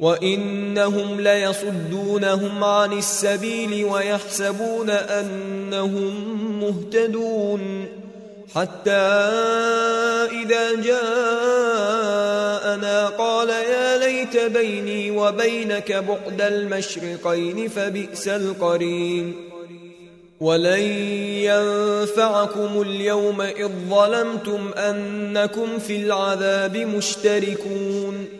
وإنهم ليصدونهم عن السبيل ويحسبون أنهم مهتدون حتى إذا جاءنا قال يا ليت بيني وبينك بعد المشرقين فبئس القرين ولن ينفعكم اليوم إذ ظلمتم أنكم في العذاب مشتركون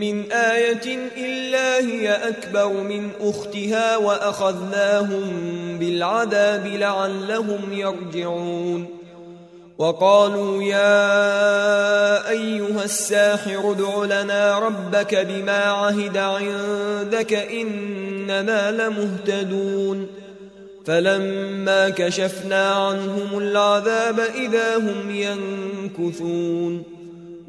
من آية إلا هي أكبر من أختها وأخذناهم بالعذاب لعلهم يرجعون. وقالوا يا أيها الساحر ادع لنا ربك بما عهد عندك إننا لمهتدون. فلما كشفنا عنهم العذاب إذا هم ينكثون.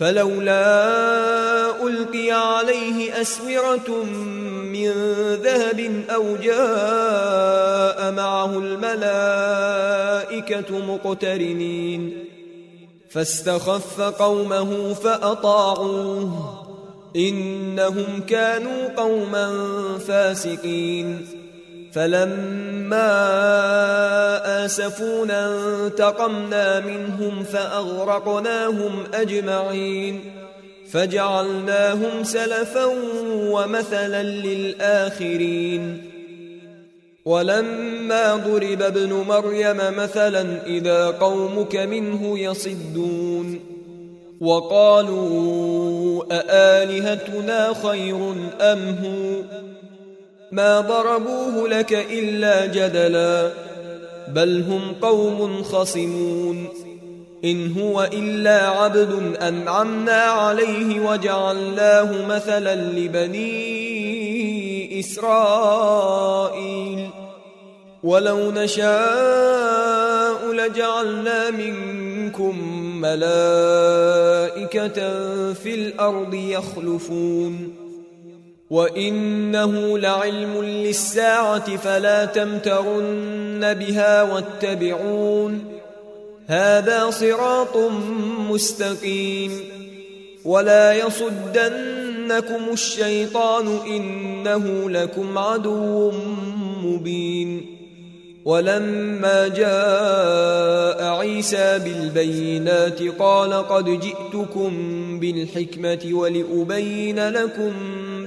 فلولا ألقي عليه أسورة من ذهب أو جاء معه الملائكة مقترنين. فاستخف قومه فأطاعوه. إنهم كانوا قوما فاسقين. فلما آسفونا انتقمنا منهم فأغرقناهم أجمعين فجعلناهم سلفا ومثلا للآخرين ولما ضرب ابن مريم مثلا إذا قومك منه يصدون وقالوا أآلهتنا خير أم هو ما ضربوه لك إلا جدلا بل هم قوم خصمون. إن هو إلا عبد أنعمنا عليه وجعلناه مثلا لبني إسرائيل. ولو نشاء لجعلنا منكم ملائكة في الأرض يخلفون. وإنه لعلم للساعة فلا تمترن بها واتبعون هذا صراط مستقيم ولا يصدنكم الشيطان إنه لكم عدو مبين ولما جاء عيسى بالبينات قال قد جئتكم بالحكمة ولأبين لكم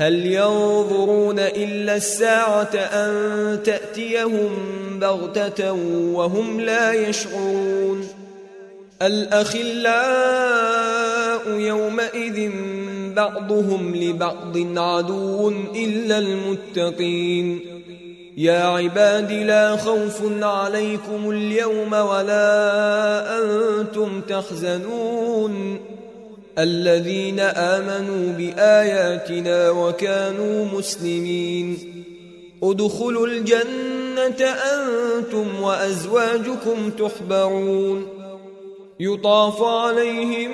هل ينظرون إلا الساعة أن تأتيهم بغتة وهم لا يشعرون؟ الأخلاء يومئذ بعضهم لبعض عدو إلا المتقين. يا عباد لا خوف عليكم اليوم ولا أنتم تحزنون. الذين آمنوا بآياتنا وكانوا مسلمين. ادخلوا الجنة أنتم وأزواجكم تحبرون. يطاف عليهم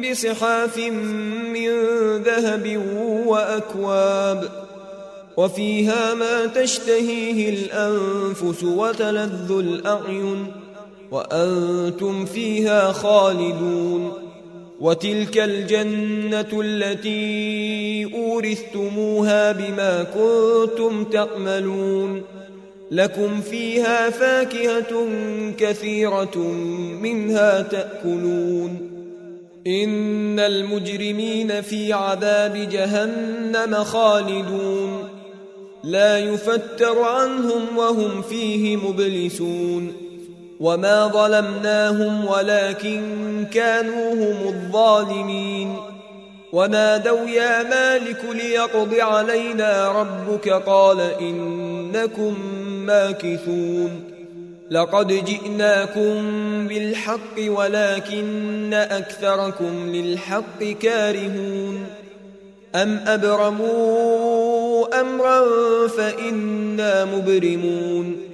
بصحاف من ذهب وأكواب. وفيها ما تشتهيه الأنفس وتلذ الأعين. وأنتم فيها خالدون. وتلك الجنة التي أورثتموها بما كنتم تعملون لكم فيها فاكهة كثيرة منها تأكلون إن المجرمين في عذاب جهنم خالدون لا يفتر عنهم وهم فيه مبلسون وما ظلمناهم ولكن كانوا هم الظالمين ونادوا يا مالك ليقض علينا ربك قال إنكم ماكثون لقد جئناكم بالحق ولكن أكثركم للحق كارهون أم أبرموا أمرا فإنا مبرمون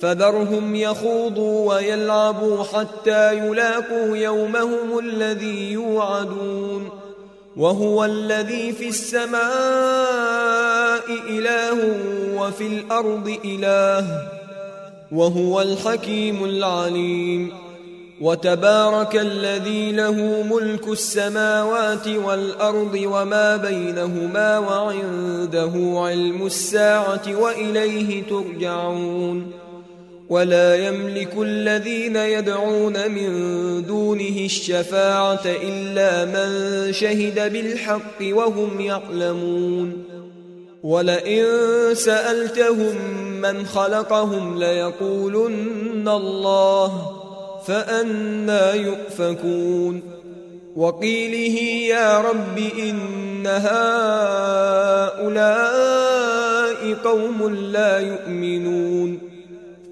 فذرهم يخوضوا ويلعبوا حتى يلاقوا يومهم الذي يوعدون وهو الذي في السماء إله وفي الأرض إله وهو الحكيم العليم وتبارك الذي له ملك السماوات والأرض وما بينهما وعنده علم الساعة وإليه ترجعون ولا يملك الذين يدعون من دونه الشفاعة إلا من شهد بالحق وهم يعلمون. ولئن سألتهم من خلقهم ليقولن الله فأنا يؤفكون. وقيله يا رب إن هؤلاء قوم لا يؤمنون.